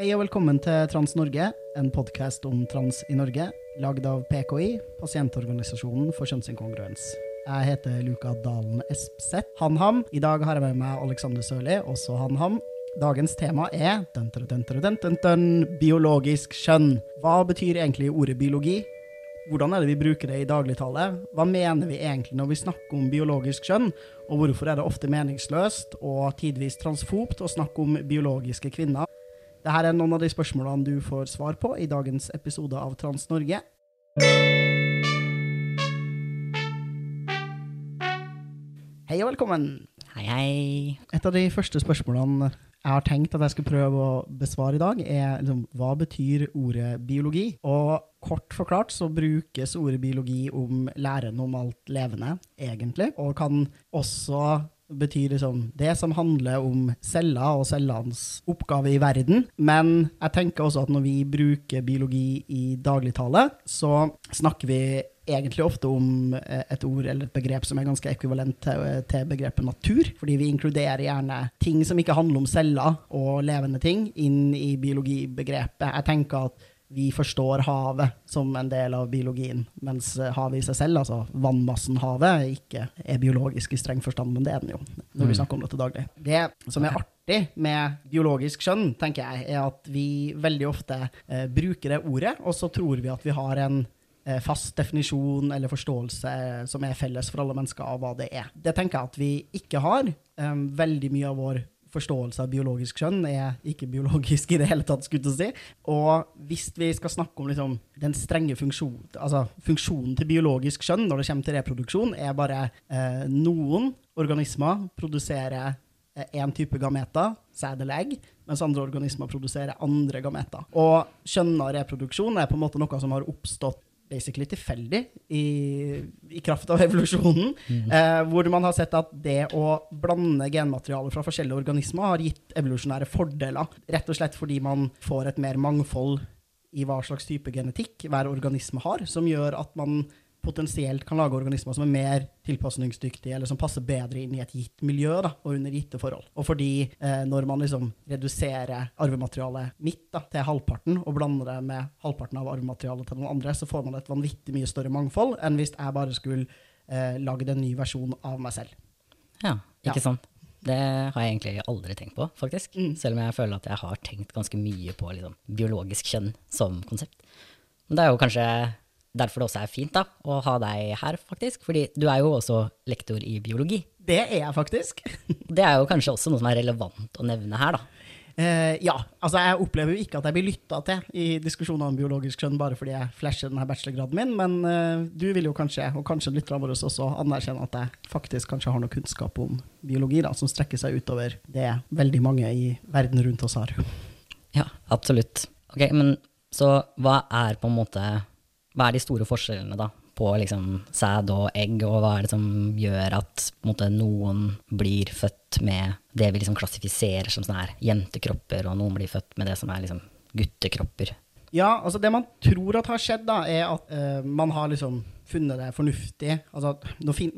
Hei og velkommen til Trans Norge, en podkast om trans i Norge, lagd av PKI, Pasientorganisasjonen for kjønnsinkongruens. Jeg heter Luka Dalen Espseth, han-ham. I dag har jeg med meg Alexander Sørli, også han-ham. Dagens tema er dun, dun, dun, biologisk kjønn. Hva betyr egentlig ordet biologi? Hvordan er det vi bruker det i dagligtale? Hva mener vi egentlig når vi snakker om biologisk kjønn? Og hvorfor er det ofte meningsløst og tidvis transfobt å snakke om biologiske kvinner? Dette er noen av de spørsmålene du får svar på i dagens episode av Trans Norge. Hei og velkommen. Hei, hei. Et av de første spørsmålene jeg har tenkt at jeg skulle prøve å besvare i dag, er liksom, hva betyr ordet biologi? Og kort forklart så brukes ordet biologi om læren om alt levende, egentlig, og kan også bety liksom det som handler om celler og cellenes oppgave i verden. Men jeg tenker også at når vi bruker biologi i dagligtale, så snakker vi egentlig ofte om eh, et ord eller et begrep som er ganske ekvivalent til, til, begrepet natur. Fordi vi inkluderer gjerne ting som ikke handler om celler og levende ting, inn i biologibegrepet. Jeg tenker at vi forstår havet som en del av biologien, mens havet i seg selv, altså vannmassen havet, ikke er biologisk i streng forstand, men det er den jo, når vi snakker om det til daglig. Det som er artig med biologisk skjønn, tenker jeg, er at vi veldig ofte eh, bruker det ordet, og så tror vi at vi har en fast definisjon eller forståelse som er felles for alle mennesker av hva det er. Det tenker jeg at vi ikke har. Eh, veldig mye av vår forståelse av biologisk kjønn er ikke biologisk i det hele tatt, skulle jeg si. Og hvis vi skal snakke om liksom, den strenge funksjonen, altså funksjonen til biologisk kjønn når det kommer til reproduksjon, er bare eh, noen organismer produserer én type gameter, sæd eller egg, mens andre organismer produserer andre gameter. Og kjønna reproduksjon er på en måte noe som har oppstått basically tilfeldig i, i, kraft av evolusjonen. Mm. Eh, hvor man har sett at det å blande genmateriale fra forskjellige organismer har gitt evolusjonære fordeler. Rett og slett fordi man får et mer mangfold i hva slags type genetikk hver organisme har, som gjør at man potensielt kan lage organismer som er mer tilpasningsdyktige, eller som passer bedre inn i et gitt miljø da, og under gitte forhold. Og fordi eh, når man liksom reduserer arvematerialet mitt da, til halvparten, og blander det med halvparten av arvematerialet til noen andre, så får man et vanvittig mye større mangfold enn hvis jeg bare skulle eh, lagd en ny versjon av meg selv. Ja, ikke ja. sant. Det har jeg egentlig aldri tenkt på, faktisk. Mm. Selv om jeg føler at jeg har tenkt ganske mye på liksom, biologisk kjønn som konsept. Men det er jo kanskje derfor det også er fint da, å ha deg her, faktisk. Fordi du er jo også lektor i biologi. Det er jeg faktisk. det er jo kanskje også noe som er relevant å nevne her, da. Uh, ja. Altså, jeg opplever jo ikke at jeg blir lytta til i diskusjoner om biologisk kjønn bare fordi jeg flasher denne bachelorgraden min, men uh, du vil jo kanskje, og kanskje lytterne våre også, anerkjenne at jeg faktisk kanskje har noe kunnskap om biologi da, som strekker seg utover det veldig mange i verden rundt oss har. Ja, absolutt. Ok, men så hva er på en måte hva er de store forskjellene da, på liksom, sæd og egg, og hva er det som gjør at måte, noen blir født med det vi liksom klassifiserer som her jentekropper, og noen blir født med det som er liksom, guttekropper? Ja, altså det man tror at har skjedd, da, er at uh, man har liksom funnet det fornuftig. Altså,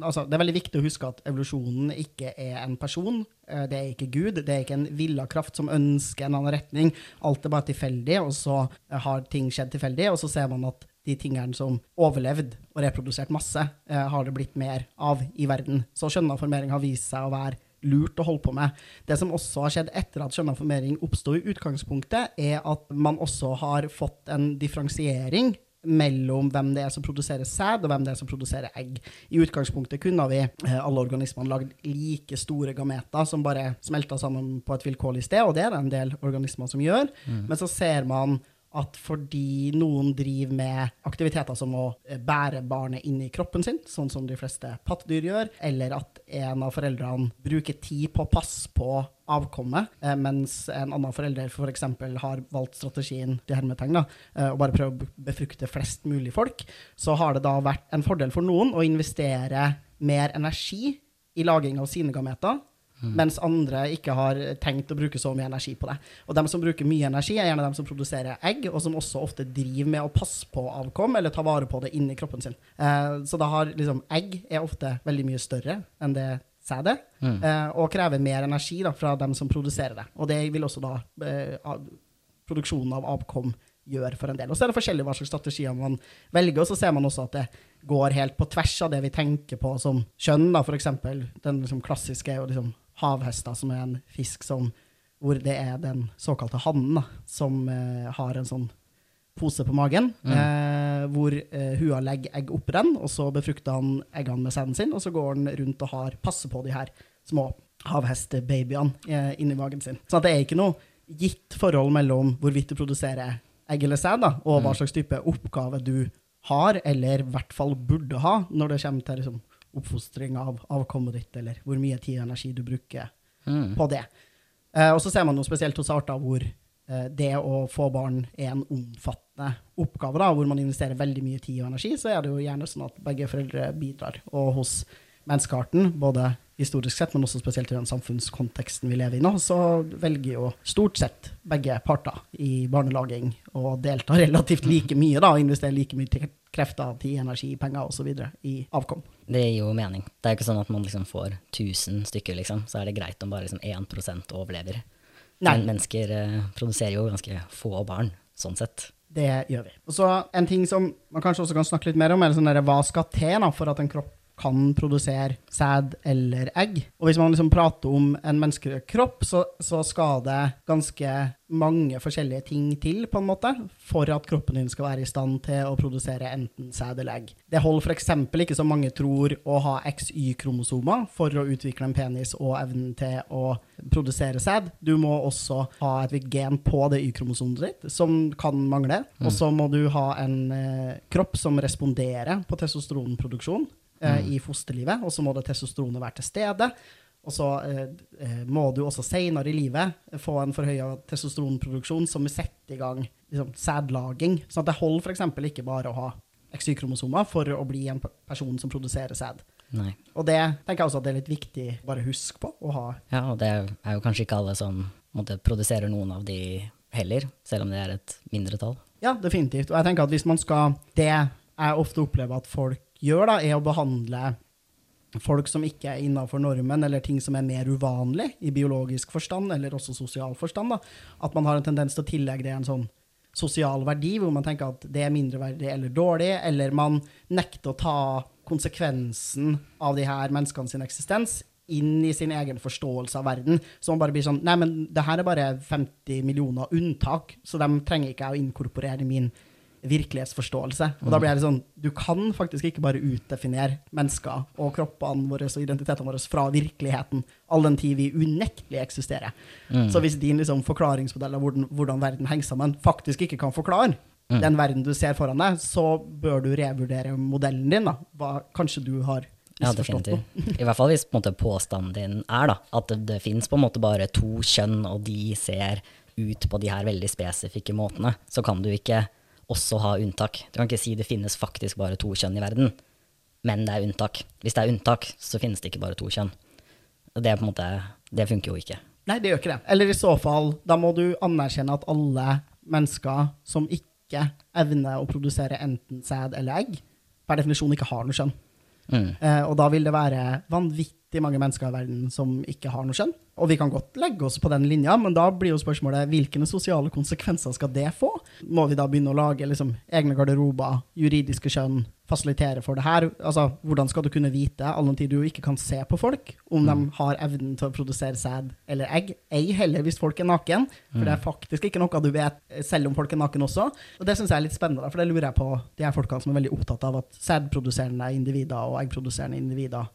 altså, det er veldig viktig å huske at evolusjonen ikke er en person. Uh, det er ikke Gud. Det er ikke en villa kraft som ønsker en annen retning. Alt er bare tilfeldig, og så har ting skjedd tilfeldig, og så ser man at de tingene som overlevde og reprodusert masse, eh, har det blitt mer av i verden. Så skjønnaformering har vist seg å være lurt å holde på med. Det som også har skjedd etter at skjønnaformering oppsto i utgangspunktet, er at man også har fått en differensiering mellom hvem det er som produserer sæd, og hvem det er som produserer egg. I utgangspunktet kunne vi, eh, alle organismene, lagd like store gameter som bare smelta sammen på et vilkårlig sted, og det er det en del organismer som gjør. Mm. Men så ser man at fordi noen driver med aktiviteter som å eh, bære barnet inn i kroppen sin, sånn som de fleste pattedyr gjør, eller at en av foreldrene bruker tid på å passe på avkommet, eh, mens en annen forelder f.eks. For har valgt strategien til hermetegn eh, å bare prøve å befrukte flest mulig folk, så har det da vært en fordel for noen å investere mer energi i laging av sine gameter, mm. mens andre ikke har tenkt å bruke så mye energi på det. Og de som bruker mye energi, er gjerne de som produserer egg, og som også ofte driver med å passe på avkom eller ta vare på det inni kroppen sin. Eh, så da har liksom egg er ofte veldig mye større enn det sædet, mm. eh, og krever mer energi da, fra dem som produserer det. Og det vil også da eh, produksjonen av avkom gjøre for en del. Og så er det forskjellig hva slags strategier man velger, og så ser man også at det går helt på tvers av det vi tenker på som kjønn. da, F.eks. den liksom klassiske liksom havhester, som er en fisk som, hvor det er den såkalte hannen som eh, har en sånn pose på magen, mm. eh, hvor eh, hua legger egg oppi den, og så befrukter han eggene med sæden sin, og så går han rundt og har passe på de her små havhestebabyene eh, inni magen sin. Så det er ikke noe gitt forhold mellom hvorvidt du produserer egg eller sæd, og hva mm. slags type oppgave du har, eller i hvert fall burde ha, når det kommer til liksom, oppfostring av avkommet ditt, eller hvor mye tid og energi du bruker mm. på det. Eh, og så ser man noe spesielt hos arter hvor Eh, det å få barn er en omfattende oppgave, da, hvor man investerer veldig mye tid og energi, så er det jo gjerne sånn at begge foreldre bidrar. Og hos menneskearten, både historisk sett, men også spesielt i den samfunnskonteksten vi lever i nå, så velger jo stort sett begge parter i barnelaging å delta relativt like mye, da, og investere like mye krefter, tid, energi, penger osv. i avkom. Det gir jo mening. Det er jo ikke sånn at man liksom får 1000 stykker, liksom, så er det greit om bare liksom 1 overlever. Nei. Men mennesker eh, produserer jo ganske få barn, sånn sett. Det gjør vi. Og så En ting som man kanskje også kan snakke litt mer om, er sånn der, hva skal til for at en kropp kan produsere sæd eller egg. Og hvis man liksom prater om en menneskelig kropp, så, så, skal det ganske mange forskjellige ting til på en måte, for at kroppen din skal være i stand til å produsere enten sæd eller egg. Det holder f.eks. ikke, som mange tror, å ha XY-kromosomer for å utvikle en penis og evnen til å produsere sæd. Du må også ha et gen på det Y-kromosomet ditt som kan mangle. Mm. Og så må du ha en eh, kropp som responderer på testosteronproduksjon mm. i fosterlivet, og så må det testosteronet være til stede. Og så eh, eh må du også senere i livet få en forhøya testosteronproduksjon som setter i gang liksom, sædlaging. Så det holder f.eks. ikke bare å ha XY-kromosomer for å bli en person som produserer sæd. Nei. Og det tenker jeg også at det er litt viktig bare husk på å ha. Ja, og det er jo kanskje ikke alle som måtte, produserer noen av de heller, selv om det er et mindretall. Ja, definitivt. Og jeg tenker at hvis man skal Det jeg ofte opplever at folk gjør, da, er å behandle folk som ikke er innafor normen, eller ting som er mer uvanlig i biologisk forstand, eller også sosial forstand. Da. At man har en tendens til å tillegge det en sånn sosial verdi, hvor man tenker at det er mindreverdig eller dårlig, eller man nekter å ta konsekvensen av de her menneskene sin eksistens inn i sin egen forståelse av verden. Så man bare blir sånn Nei, men det her er bare 50 millioner unntak, så de trenger ikke jeg å inkorporere i min virkelighetsforståelse. Og da blir det sånn Du kan faktisk ikke bare utdefinere mennesker og kroppene våre og identitetene våre fra virkeligheten, all den tid vi unektelig eksisterer. Mm. Så hvis din liksom, forklaringsmodell av hvordan, hvordan, verden henger sammen, faktisk ikke kan forklare mm. den verden du ser foran deg, så bør du revurdere modellen din. da. Hva kanskje du har ja, definitivt. I hvert fall hvis på en måte, påstanden din er da, at det, det fins måte bare to kjønn, og de ser ut på de her veldig spesifikke måtene, så kan du ikke også ha unntak. Du kan ikke si det finnes faktisk bare to kjønn i verden, men det er unntak. Hvis det er unntak, så finnes det ikke bare to kjønn. Det, måte, det funker jo ikke. Nei, det gjør ikke det. Eller i så fall, da må du anerkjenne at alle mennesker som ikke evner å produsere enten sæd eller egg, per definisjon ikke har noe kjønn. Mm. Eh, og da vil det være vanvittig mange mennesker i verden som ikke har noe kjønn. Og vi kan godt legge oss på den linja, men da blir jo spørsmålet hvilke sosiale konsekvenser skal det få? Må vi da begynne å lage liksom, egne garderober, juridiske kjønn, fasilitere for det her? Altså, Hvordan skal du kunne vite, all den tid du ikke kan se på folk, om mm. de har evnen til å produsere sæd eller egg? Ei heller hvis folk er naken, for mm. det er faktisk ikke noe du vet selv om folk er naken også. Og det syns jeg er litt spennende, for det lurer jeg på de her folkene som er veldig opptatt av at sædproduserende individer og eggproduserende individer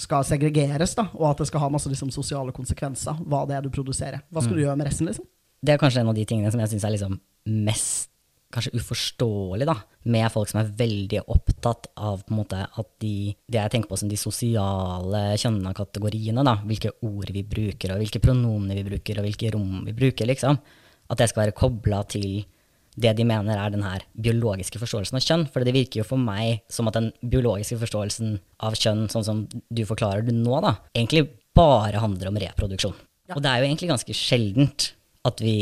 skal segregeres, da, og at det skal ha masse liksom, sosiale konsekvenser, hva det er du produserer. Hva skal mm. du gjøre med resten? liksom? Det er kanskje en av de tingene som jeg syns er liksom mest kanskje uforståelig da, med folk som er veldig opptatt av på en måte at de, det jeg tenker på som de sosiale kjønna kategoriene, da, hvilke ord vi bruker, og hvilke pronomer vi bruker, og hvilke rom vi bruker, liksom, at det skal være kobla til det de mener er den her biologiske forståelsen av kjønn. For det virker jo for meg som at den biologiske forståelsen av kjønn, sånn som du forklarer det nå, da, egentlig bare handler om reproduksjon. Ja. Og det er jo egentlig ganske sjeldent at vi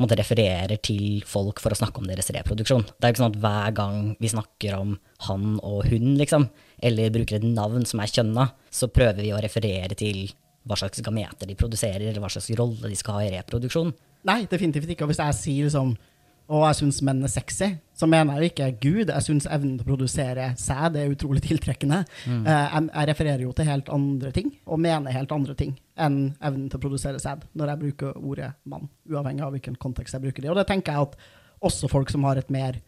måtte refererer til folk for å snakke om deres reproduksjon. Det er jo ikke sånn at hver gang vi snakker om han og hun, liksom, eller bruker et navn som er kjønna, så prøver vi å referere til hva slags gameter de produserer, eller hva slags rolle de skal ha i reproduksjon. Nei, definitivt ikke. Og hvis jeg sier liksom og jeg syns menn er sexy, så mener jeg jo ikke Gud. Jeg syns evnen til å produsere sæd er utrolig tiltrekkende. Mm. Uh, jeg, jeg, refererer jo til helt andre ting, og mener helt andre ting enn evnen til å produsere sæd, når jeg bruker ordet mann, uavhengig av hvilken kontekst jeg bruker det. Og det tenker jeg at også folk som har et mer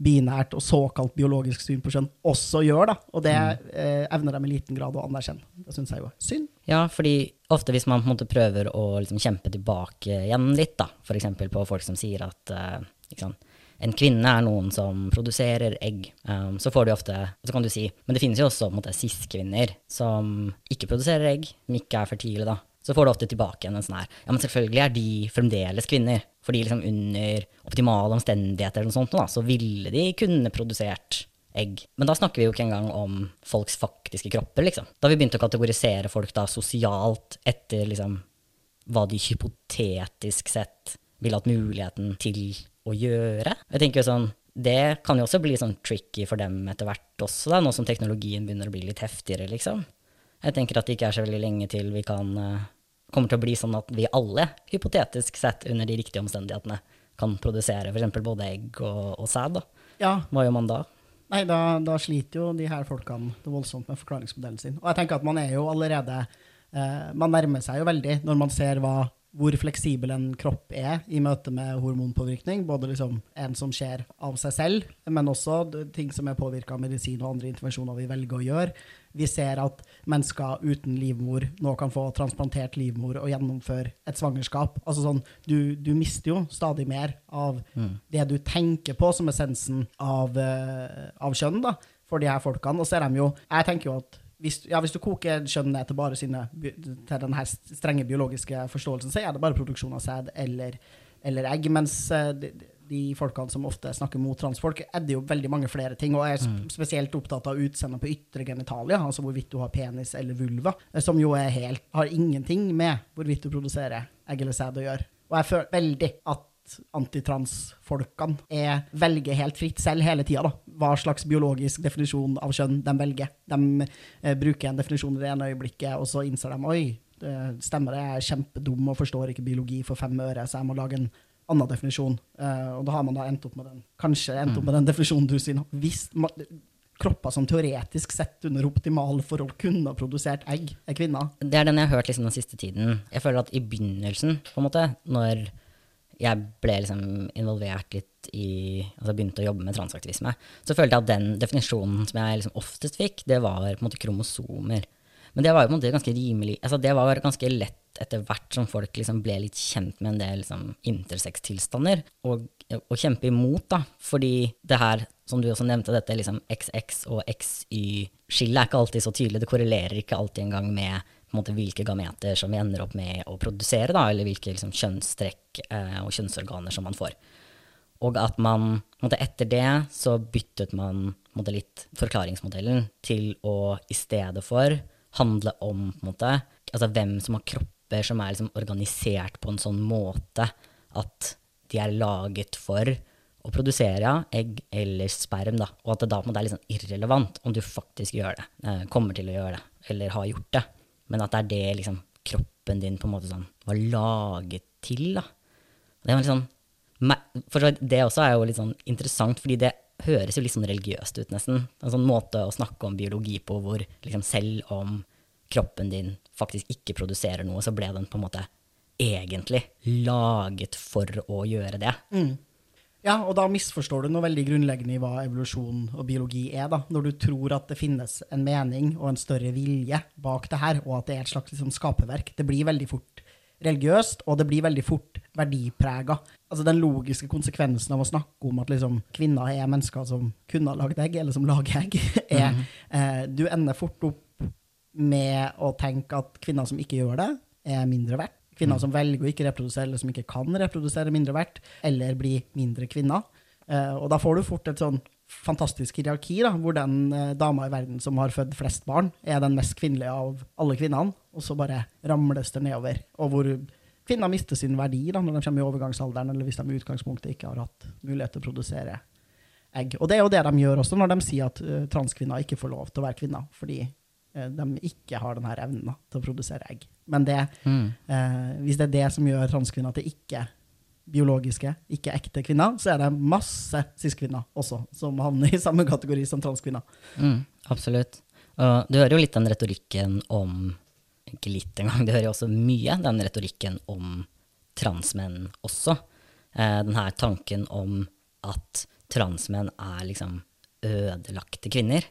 binært og såkalt biologisk syn på kjønn også gjør. da, Og det mm. eh, evner de i liten grad å anerkjenne. Det syns jeg jo er synd. Ja, fordi ofte hvis man på en måte prøver å liksom kjempe tilbake igjen litt, da, f.eks. på folk som sier at eh, en kvinne er noen som produserer egg, um, så får du ofte Så kan du si Men det finnes jo også cis-kvinner som ikke produserer egg, som ikke er fertile, da så får du ofte tilbake igjen en sånn her Ja, men selvfølgelig er de fremdeles kvinner. Fordi liksom under optimale omstendigheter eller noe sånt, da, så ville de kunne produsert egg. Men da snakker vi jo ikke engang om folks faktiske kropper, liksom. Da vi begynt å kategorisere folk da sosialt etter liksom hva de hypotetisk sett ville hatt muligheten til å gjøre. Jeg tenker jo sånn, Det kan jo også bli sånn tricky for dem etter hvert også, da, nå som teknologien begynner å bli litt heftigere, liksom. Jeg tenker at det ikke er så veldig lenge til vi kan uh, kommer til å bli sånn at vi alle, hypotetisk sett, under de riktige omstendighetene, kan produsere f.eks. både egg og, og sæd. Ja. Hva gjør man da? Nei, da, da, sliter jo de her folkene det voldsomt med forklaringsmodellen sin. Og jeg tenker at man er jo allerede eh, Man nærmer seg jo veldig når man ser hva hvor fleksibel en kropp er i møte med hormonpåvirkning. Både liksom en som skjer av seg selv, men også ting som er påvirka av medisin og andre intervensjoner vi velger å gjøre. Vi ser at mennesker uten livmor nå kan få transplantert livmor og gjennomføre et svangerskap. Altså sånn, du, du mister jo stadig mer av mm. det du tenker på som essensen av, uh, av kjønn da, for de her folkene. Og så er de jo Jeg tenker jo at hvis, ja, hvis, du koker kjønn ned til bare sine, til den strenge biologiske forståelsen, så er det bare produksjon av sæd eller, eller, egg. Mens uh, de, folkene som ofte snakker mot transfolk, er det jo veldig mange flere ting, og er mm. spesielt opptatt av utseendet på ytre genitalia, altså hvorvidt du har penis eller vulva, eh, som jo er helt, har ingenting med hvorvidt du produserer egg eller sæd å gjøre. Og jeg føler veldig at antitransfolkene velger helt fritt selv hele tida hva slags biologisk definisjon av kjønn de velger. De eh, bruker en definisjon i det ene øyeblikket, og så innser de oi, det stemmer det, jeg er kjempedum og forstår ikke biologi for fem øre, så jeg må lage en annen definisjon. Uh, og da har man da endt opp med den kanskje endt opp med den definisjonen du sier. Hvis kropper som teoretisk sett under optimale forhold kunne ha produsert egg, er kvinner. Det er den jeg har hørt liksom den siste tiden. Jeg føler at i begynnelsen, på en måte, når jeg ble liksom involvert litt i Altså begynte å jobbe med transaktivisme, så følte jeg at den definisjonen som jeg liksom oftest fikk, det var på en måte kromosomer. Men det var jo på en måte ganske rimelig altså Det var ganske lett etter hvert som folk liksom ble litt kjent med en del liksom intersex-tilstander, og, og kjempe imot, da. Fordi det her, som du også nevnte, dette liksom XX og XY-skillet er ikke alltid så tydelig. Det korrelerer ikke alltid engang med måte, hvilke gameter som vi ender opp med å produsere, da, eller hvilke liksom, kjønnstrekk eh, og kjønnsorganer som man får. Og at man måte, etter det så byttet man måte, litt forklaringsmodellen til å i stedet for handle om måte, altså, hvem som har kropper som er liksom, organisert på en sånn måte at de er laget for å produsere egg eller sperm, da, og at det da på en måte er litt sånn irrelevant om du faktisk gjør det, eh, kommer til å gjøre det, eller har gjort det men at det er det liksom, kroppen din på en måte sånn var laget til. da. Det, var litt sånn, for det også er jo litt sånn interessant, fordi det høres jo litt sånn religiøst ut, nesten. En sånn måte å snakke om biologi på hvor liksom selv om kroppen din faktisk ikke produserer noe, så ble den på en måte egentlig laget for å gjøre det. Mm. Ja, og da misforstår du noe veldig grunnleggende i hva evolusjon og biologi er. da, Når du tror at det finnes en mening og en større vilje bak det her, og at det er et slags liksom, skaperverk. Det blir veldig fort religiøst, og det blir veldig fort verdiprega. altså den logiske konsekvensen av å snakke om at liksom, kvinner er mennesker som kunne ha lagd egg, eller som lager egg, er eh, Du ender fort opp med å tenke at kvinner som ikke gjør det, er mindre verdt. Kvinner som velger å ikke reprodusere, eller som ikke kan reprodusere, er mindre verdt, eller blir mindre kvinner. Eh, og da får du fort et sånn fantastisk hierarki, da, hvor den eh, dama i verden som har født flest barn, er den mest kvinnelige av alle kvinnene, og så bare ramles det nedover. Og hvor kvinner mister sin verdi da, når de kommer i overgangsalderen, eller hvis de i utgangspunktet ikke har hatt mulighet til å produsere egg. Og det er jo det de gjør også når de sier at uh, transkvinner ikke får lov til å være kvinner, fordi de ikke har denne evnen til å produsere egg. Men det, Mm. eh, hvis det er det som gjør transkvinner til ikke biologiske, ikke ekte kvinner, så er det masse cis-kvinner også som havner i samme kategori som transkvinner. Mm, absolutt. Og du hører jo litt den retorikken om Ikke litt engang, du hører jo også mye den retorikken om transmenn også. Eh, den her tanken om at transmenn er liksom ødelagte kvinner.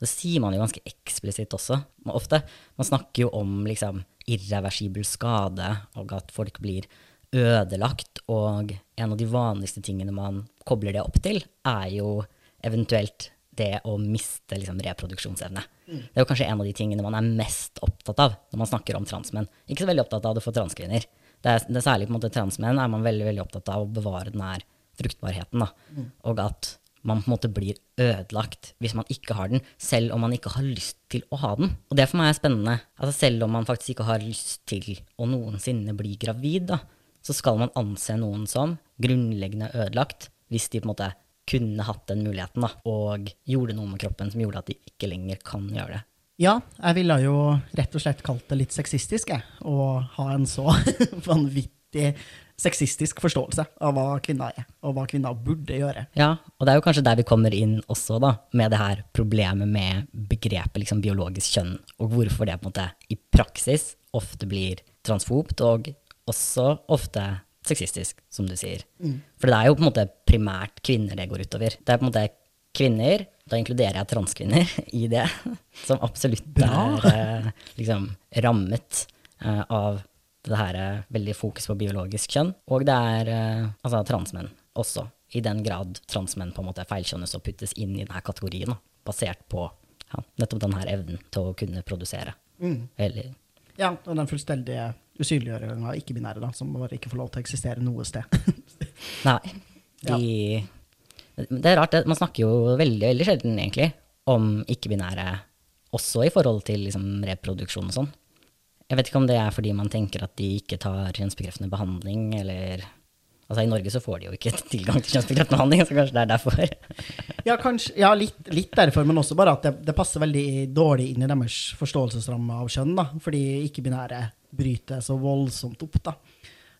Det sier man jo ganske eksplisitt også. Man, ofte, man snakker jo om liksom irreversibel skade, og at folk blir ødelagt. Og en av de vanligste tingene man kobler det opp til, er jo eventuelt det å miste liksom, reproduksjonsevne. Det er jo kanskje en av de tingene man er mest opptatt av når man snakker om transmenn. Ikke så veldig opptatt av det for transkvinner. Det er, det er særlig på en måte transmenn er man veldig veldig opptatt av å bevare den her fruktbarheten. Da. Og at man på en måte blir ødelagt hvis man ikke har den, selv om man ikke har lyst til å ha den. Og det for meg er spennende. Altså Selv om man faktisk ikke har lyst til å noensinne bli gravid, da, så skal man anse noen som grunnleggende ødelagt hvis de på en måte kunne hatt den muligheten da, og gjorde noe med kroppen som gjorde at de ikke lenger kan gjøre det. Ja, jeg ville jo rett og slett kalt det litt sexistisk, jeg. Å ha en så vanvittig sexistisk forståelse av hva kvinner er, og hva kvinner burde gjøre. Ja, og det er jo kanskje der vi kommer inn også, da, med det her problemet med begrepet liksom, biologisk kjønn, og hvorfor det på en måte i praksis ofte blir transfobt, og også ofte sexistisk, som du sier. For det er jo på en måte primært kvinner det går utover. Det er på en måte kvinner, da inkluderer jeg transkvinner i det, som absolutt Bra. er eh, liksom rammet eh, av det her er veldig fokus på biologisk kjønn. Og det er eh, altså transmenn også, i den grad transmenn på en måte feilkjønnes og puttes inn i denne kategorien, da, basert på ja, nettopp denne evnen til å kunne produsere. Eller Ja, og den fullstendige usynliggjøringen av ikke-binære, som bare ikke får lov til å eksistere noe sted. Nei. De, Det er rart, man snakker jo veldig, veldig sjelden egentlig om ikke-binære også i forhold til liksom, reproduksjon og sånn. Jeg vet ikke om det er fordi man tenker at de ikke tar kjønnsbekreftende behandling, eller Altså I Norge så får de jo ikke tilgang til kjønnsbekreftende behandling, så kanskje det er derfor. Ja, kanskje, ja litt, litt derfor, men også bare at det, det passer veldig dårlig inn i deres forståelsesramme av kjønn, da, fordi ikke-binære bryter så voldsomt opp. da.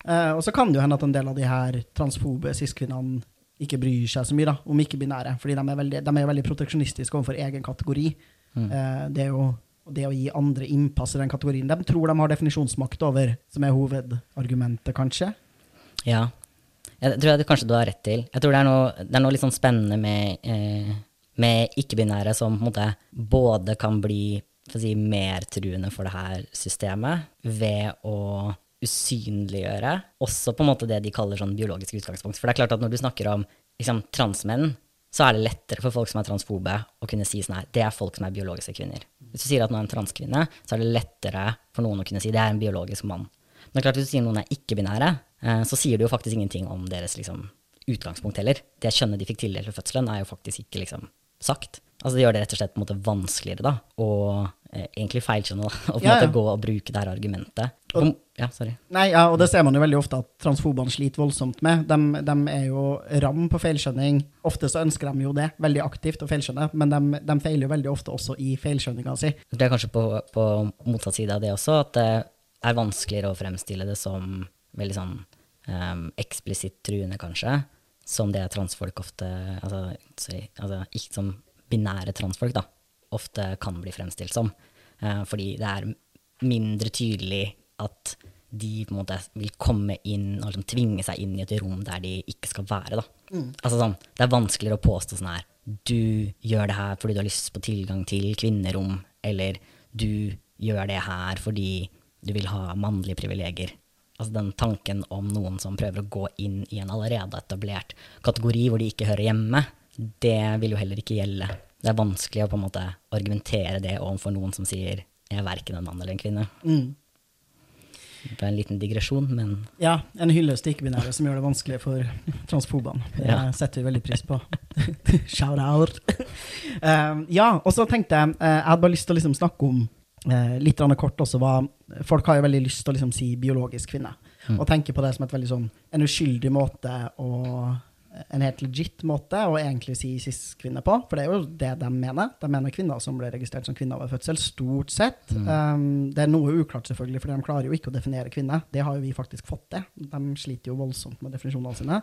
Eh, og så kan det jo hende at en del av de her transfobe cis-kvinnene ikke bryr seg så mye da, om ikke-binære, fordi de er, veldig, de er veldig proteksjonistiske overfor egen kategori. Eh, det er jo det å gi andre innpass i den kategorien de tror de har definisjonsmakt over, som er hovedargumentet, kanskje. Ja. Jeg tror jeg, kanskje du har rett til. Jeg tror det er noe, det er noe litt sånn spennende med, eh, med ikke-binære som på en måte både kan bli si, mer truende for det her systemet ved å usynliggjøre også på en måte det de kaller sånn biologisk utgangspunkt. For det er klart at når du snakker om liksom, transmenn, så er det lettere for folk som er transfobe, å kunne si sånn her, det er folk som er biologiske kvinner. Hvis du sier at noen er en transkvinne, så er det lettere for noen å kunne si det er en biologisk mann. Men klart hvis du sier noen er ikke-binære, eh, så sier du jo faktisk ingenting om deres liksom, utgangspunkt heller. Det kjønnet de fikk tildelt ved fødselen, er jo faktisk ikke liksom, sagt. Altså Det gjør det rett og slett på en måte vanskeligere, da, eh, egentlig feilkjønna å Ja, ja. gå og bruke det her argumentet. Og- ja, sorry. Nei, ja, og det ser man jo veldig ofte at transfobene sliter voldsomt med. De, de er jo ram på feilskjønning. Ofte så ønsker de jo det, veldig aktivt å feilskjønne, men de, de feiler jo veldig ofte også i feilskjønninga si. Det er kanskje på, på motsatt side av det også, at det er vanskeligere å fremstille det som veldig sånn um, eksplisitt truende, kanskje, som det transfolk ofte altså, sorry, altså ikke som binære transfolk, da, ofte kan bli fremstilt som. Eh, fordi det er mindre tydelig at de på en måte vil komme inn og liksom tvinge seg inn i et rom der de ikke skal være. Da. Altså sånn, det er vanskeligere å påstå sånn her Du gjør det her fordi du har lyst på tilgang til kvinnerom, eller du gjør det her fordi du vil ha mannlige privilegier. Altså den tanken om noen som prøver å gå inn i en allerede etablert kategori hvor de ikke hører hjemme, det vil jo heller ikke gjelde. Det er vanskelig å på en måte argumentere det overfor noen som sier 'jeg er verken en mann eller en kvinne'. Mm. Det er en liten digresjon, men Ja, en hyllest til ikke-binære som gjør det vanskelig for transfobene. Det Ja. setter vi veldig pris på. Shout out. Uh, ja, og så tenkte jeg uh, Jeg hadde bare lyst til å liksom snakke om uh, litt kort også hva Folk har jo veldig lyst til å liksom si biologisk kvinne, Mm. og tenke på det som et veldig sånn en uskyldig måte å en helt legit måte å egentlig si cis-kvinne på, for det er jo det de mener. De mener kvinner som ble registrert som kvinner ved fødsel, stort sett. Um, det er noe uklart, selvfølgelig, for de klarer jo ikke å definere kvinne. Det har jo vi faktisk fått til. De sliter jo voldsomt med definisjonene sine.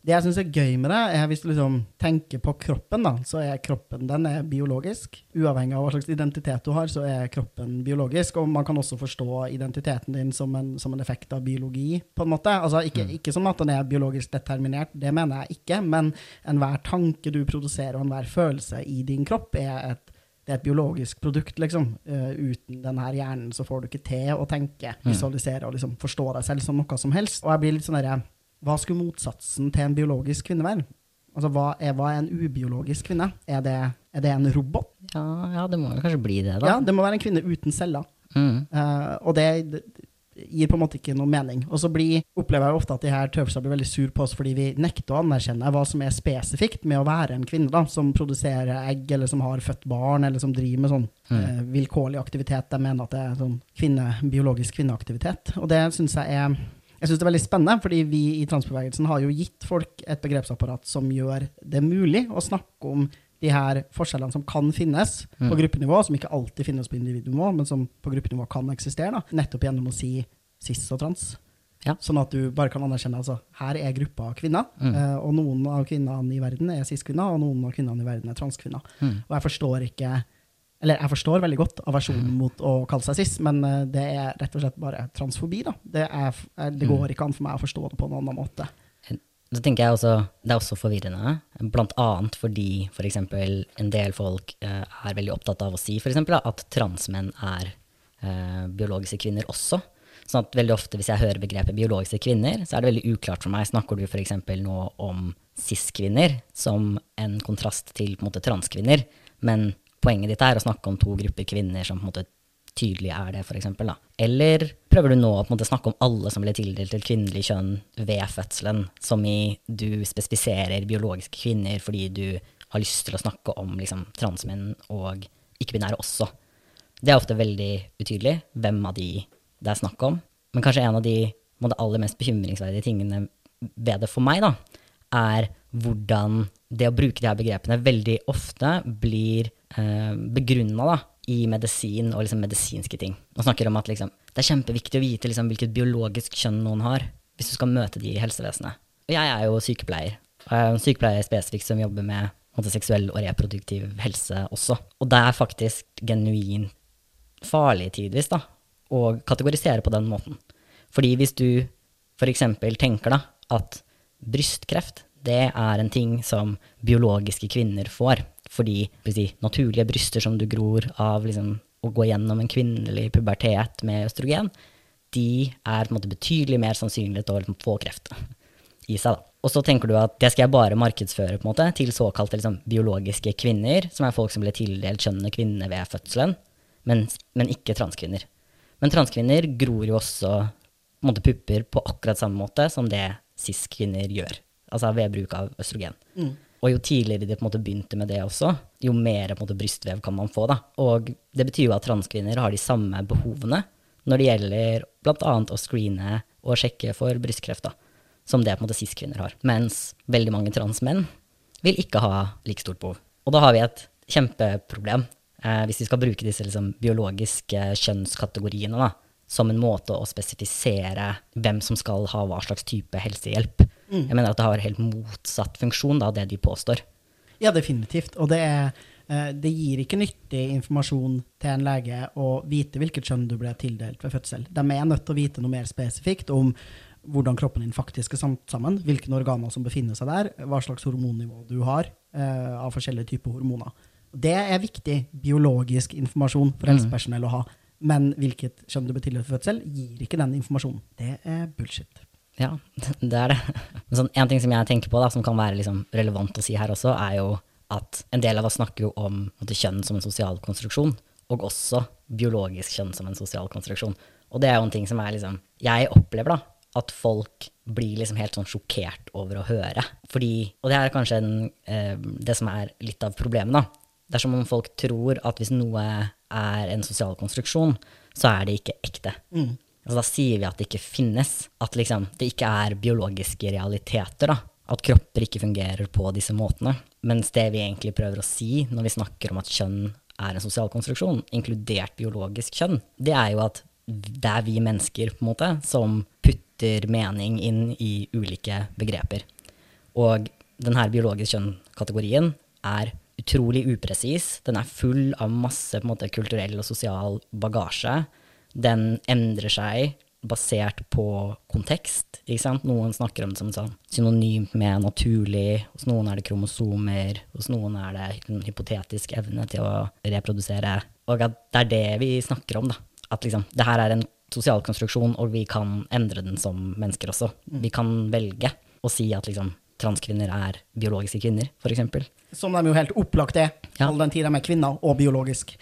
Det jeg syns er gøy med det, er hvis du liksom tenker på kroppen, da, så er kroppen den er biologisk. Uavhengig av hva slags identitet du har, så er kroppen biologisk. Og man kan også forstå identiteten din som en, som en effekt av biologi, på en måte. Altså ikke, ikke som at den er biologisk determinert, det mener jeg ikke, men enhver tanke du produserer, og enhver følelse i din kropp, er et det er et biologisk produkt, liksom. Uh, uten denne hjernen så får du ikke til å tenke, visualisere og liksom forstå deg selv som noe som helst. Og jeg blir litt sånn derre Hva skulle motsatsen til en biologisk kvinne være? Altså, hva er, hva er en ubiologisk kvinne? Er det, er det en robot? ja, ja, det må jo kanskje bli det, da. Ja, det må være en kvinne uten celler. Mm. Uh, og det, det gir på en måte ikke noe mening. Og så blir, opplever jeg ofte at de her tøvsa blir veldig sur på oss fordi vi nekter å anerkjenne hva som er spesifikt med å være en kvinne da, som produserer egg, eller som har født barn, eller som driver med sånn eh, vilkårlig aktivitet. De mener at det er sånn kvinne, biologisk kvinneaktivitet. Og det syns jeg er jeg synes det er veldig spennende, fordi vi i transbevegelsen har jo gitt folk et begrepsapparat som gjør det mulig å snakke om de her forskjellene som kan finnes på gruppenivå, som ikke alltid finnes på individnivå, men som på gruppenivå kan eksistere, da. nettopp gjennom å si cis og trans. Ja. Sånn at du bare kan anerkjenne altså, her er gruppa kvinner, Mm. eh, og noen av kvinnene i verden er cis-kvinner, og noen av kvinnene i verden er transkvinner. Mm. Og jeg forstår ikke eller jeg forstår veldig godt aversjonen mot å kalle seg cis, men eh, det er rett og slett bare transfobi. da. Det, er, eh, det går ikke an for meg å forstå det på noen annen måte. Så tenker jeg også, Det er også forvirrende, blant annet fordi for eksempel en del folk eh, er veldig opptatt av å si for eksempel, at transmenn er biologiske kvinner også. Sånn at veldig ofte Hvis jeg hører begrepet biologiske kvinner, så er det veldig uklart for meg. Snakker du f.eks. nå om cis-kvinner som en kontrast til på en måte, transkvinner? Men poenget ditt er å snakke om to grupper kvinner som på en måte tydelig er det, for da. Eller prøver du nå å snakke om alle som ble tildelt til kvinnelig kjønn ved fødselen, som i du spesifiserer biologiske kvinner fordi du har lyst til å snakke om liksom, transmenn og ikke-binære også. Det er ofte veldig utydelig hvem av de det er snakk om. Men kanskje en av de måte, aller mest bekymringsverdige tingene ved det for meg, da, er hvordan det å bruke de her begrepene veldig ofte blir eh, begrunna i medisin og liksom medisinske ting. Man snakker om at liksom, det er kjempeviktig å vite liksom, hvilket biologisk kjønn noen har, hvis du skal møte de i helsevesenet. Og jeg er jo sykepleier. Og jeg er en sykepleier spesifikt som jobber med seksuell og reproduktiv helse også. Og det er faktisk genuint farlig tidvis da, å kategorisere på den måten. Fordi hvis du f.eks. tenker da, at brystkreft det er en ting som biologiske kvinner får, fordi de naturlige bryster som du gror av liksom, å gå gjennom en kvinnelig pubertet med østrogen, de er måte betydelig mer sannsynlig til å liksom, få kreft i seg. Da. Og så tenker du at det skal jeg bare markedsføre på en måte, til såkalte liksom, biologiske kvinner, som er folk som ble tildelt kjønnet kvinne ved fødselen, men, men ikke transkvinner. Men transkvinner gror jo også på måte, pupper på akkurat samme måte som det cis-kvinner gjør, altså ved bruk av østrogen. Og jo tidligere de på en måte begynte med det også, jo mer på en måte, brystvev kan man få. Da. Og det betyr jo at transkvinner har de samme behovene når det gjelder bl.a. å screene og sjekke for brystkreft, da, som det på en måte cis-kvinner har. Mens veldig mange transmenn vil ikke ha like stort behov. Og da har vi et kjempeproblem eh, hvis vi skal bruke disse liksom, biologiske kjønnskategoriene da, som en måte å spesifisere hvem som skal ha hva slags type helsehjelp. Jeg mener at det har helt motsatt funksjon av det de påstår. Ja, definitivt. Og det, er, eh, det gir ikke nyttig informasjon til en lege å vite hvilket kjønn du ble tildelt ved fødsel. De er nødt til å vite noe mer spesifikt om hvordan kroppen din faktisk er samt sammen, hvilke organer som befinner seg der, hva slags hormonnivå du har eh, av forskjellige typer hormoner. Det er viktig biologisk informasjon for helsepersonell å ha. men hvilket kjønn du ble tildelt ved fødsel, gir ikke den informasjonen. Det er bullshit. Ja, det er det. Sånn, en ting som jeg tenker på, da, som kan være liksom relevant å si her også, er jo at en del av oss snakker jo om måte, kjønn som en sosial konstruksjon, og også biologisk kjønn som en sosial konstruksjon. Og det er jo en ting som er liksom Jeg opplever da at folk blir liksom helt sånn sjokkert over å høre. Fordi, og det er kanskje en, eh, det som er litt av problemet, da. Det er som om folk tror at hvis noe er en sosial konstruksjon, så er det ikke ekte. Mm. Altså, da sier vi at det ikke finnes. At liksom, det ikke er biologiske realiteter. da. At kropper ikke fungerer på disse måtene. Mens det vi egentlig prøver å si når vi snakker om at kjønn er en sosial konstruksjon, inkludert biologisk kjønn, det er jo at det er vi mennesker på en måte, som putter mening inn i ulike begreper. Og denne biologisk kjønn-kategorien er utrolig upresis. Den er full av masse måte, kulturell og sosial bagasje. Den endrer seg basert på kontekst. ikke sant? Noen snakker om det som sånn synonymt med naturlig. Hos noen er det kromosomer. Hos noen er det en hypotetisk evne til å reprodusere. Og at det er det vi snakker om. da. At liksom, det her er en sosial konstruksjon, og vi kan endre den som mennesker også. Vi kan velge å si at liksom, transkvinner er biologiske kvinner, f.eks. Som de jo helt opplagt er, Ja. all den tid de er kvinner, og biologisk.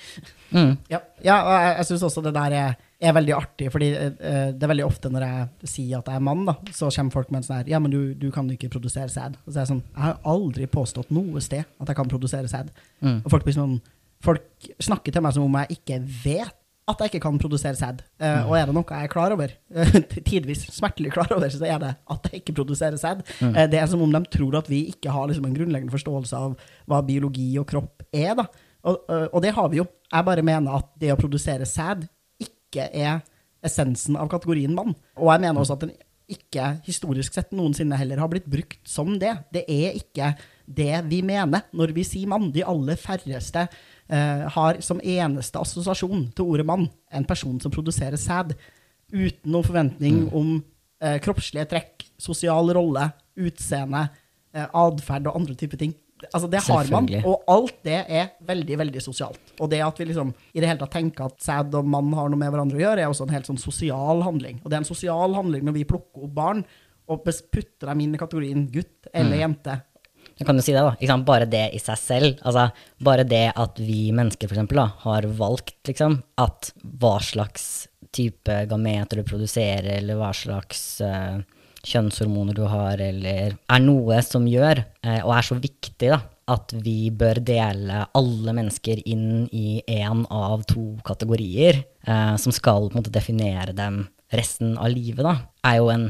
Mm. Ja, ja og jeg, jeg syns også det der er, er veldig artig, fordi uh, det er veldig ofte når jeg sier at jeg er mann, da, så kommer folk med en sånn her Ja, men du, du kan ikke produsere sæd. Og så er jeg sånn Jeg har aldri påstått noe sted at jeg kan produsere sæd. Mm. Og folk blir sånn Folk snakker til meg som om jeg ikke vet at jeg ikke kan produsere sæd. Eh, og er det noe jeg er klar over, tidvis smertelig klar over, så er det at jeg ikke produserer sæd. Eh, det er som om de tror at vi ikke har liksom, en grunnleggende forståelse av hva biologi og kropp er. Da. Og, og det har vi jo. Jeg bare mener at det å produsere sæd ikke er essensen av kategorien mann. Og jeg mener også at den ikke historisk sett noensinne heller har blitt brukt som det. Det er ikke det vi mener når vi sier mann. De aller færreste har som eneste assosiasjon til ordet mann en person som produserer sæd, uten noen forventning om eh, kroppslige trekk, sosial rolle, utseende, eh, atferd og andre typer ting. Altså, det har man, og alt det er veldig, veldig sosialt. Og det at vi liksom i det hele tatt tenker at sæd og mann har noe med hverandre å gjøre, er også en helt sånn sosial handling. Og det er en sosial handling når vi plukker opp barn og putter dem inn i kategorien gutt eller jente. Jeg kan jo si det, da. Bare det i seg selv. Altså, bare det at vi mennesker for eksempel, da, har valgt liksom, at hva slags type gameter du produserer, eller hva slags uh, kjønnshormoner du har, eller er noe som gjør, uh, og er så viktig, da, at vi bør dele alle mennesker inn i én av to kategorier, uh, som skal på en måte definere dem resten av livet, da, er jo en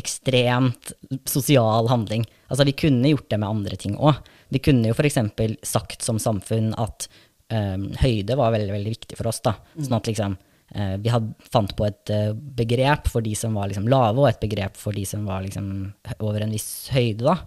ekstremt sosial handling. Altså, vi kunne gjort det med andre ting òg. Vi kunne jo f.eks. sagt som samfunn at um, høyde var veldig, veldig viktig for oss. da. Sånn at liksom, uh, vi had, fant på et uh, begrep for de som var liksom, lave, og et begrep for de som var liksom, over en viss høyde. da.